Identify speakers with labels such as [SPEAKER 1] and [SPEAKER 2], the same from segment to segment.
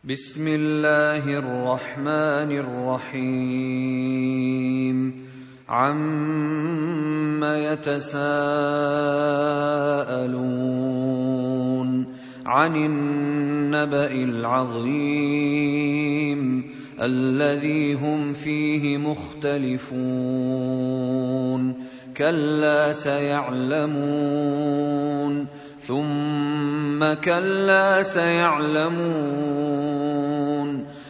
[SPEAKER 1] بسم الله الرحمن الرحيم. عم يتساءلون عن النبا العظيم الذي هم فيه مختلفون كلا سيعلمون ثم كلا سيعلمون.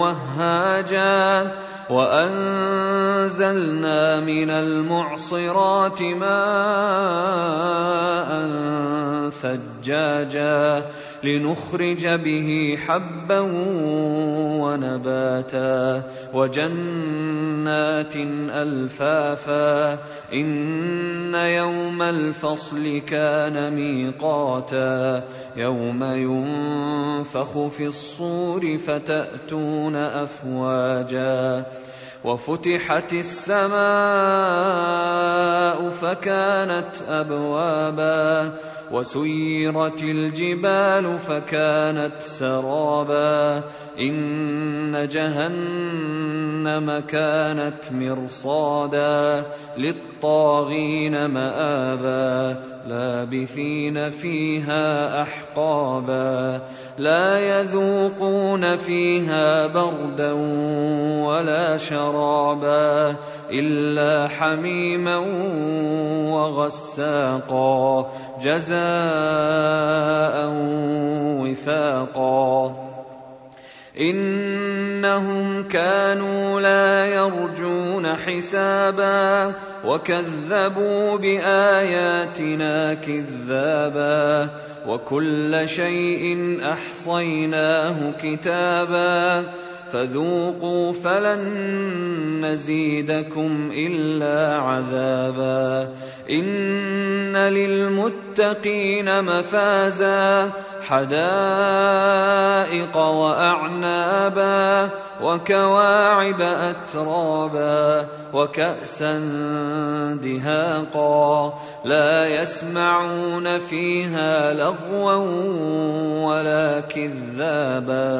[SPEAKER 1] وهاجا وأنزلنا من المعصرات ماء ثجاجا لنخرج به حبا ونباتا وجنات ألفافا إن يوم الفصل كان ميقاتا يوم ينفخ في الصور فتأتون أفواجا وفتحت السماء فكانت أبوابا وسيرت الجبال فكانت سرابا إن جهنم كانت مرصادا للطاغين مآبا لابثين فيها أحقابا لا يذوقون فيها بردا ولا شرابا إلا حميما وغساقا جزاء وفاقا. إنهم كانوا لا يرجون حسابا وكذبوا بآياتنا كذابا وكل شيء أحصيناه كتابا فذوقوا فلن نزيدكم إلا عذابا. إن للمتقين مفازا. حدائق وأعنابا وكواعب أترابا وكأسا دهاقا. لا يسمعون فيها لغوا ولا كذابا.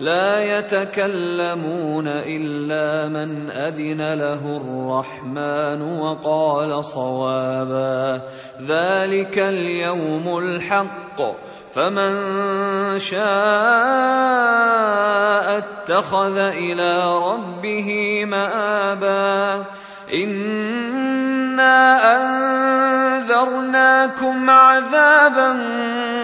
[SPEAKER 1] لا يتكلمون إلا من أذن له الرحمن وقال صوابا. ذلك اليوم الحق. فمن شاء اتخذ إلى ربه مآبا. إنا أنذرناكم عذابا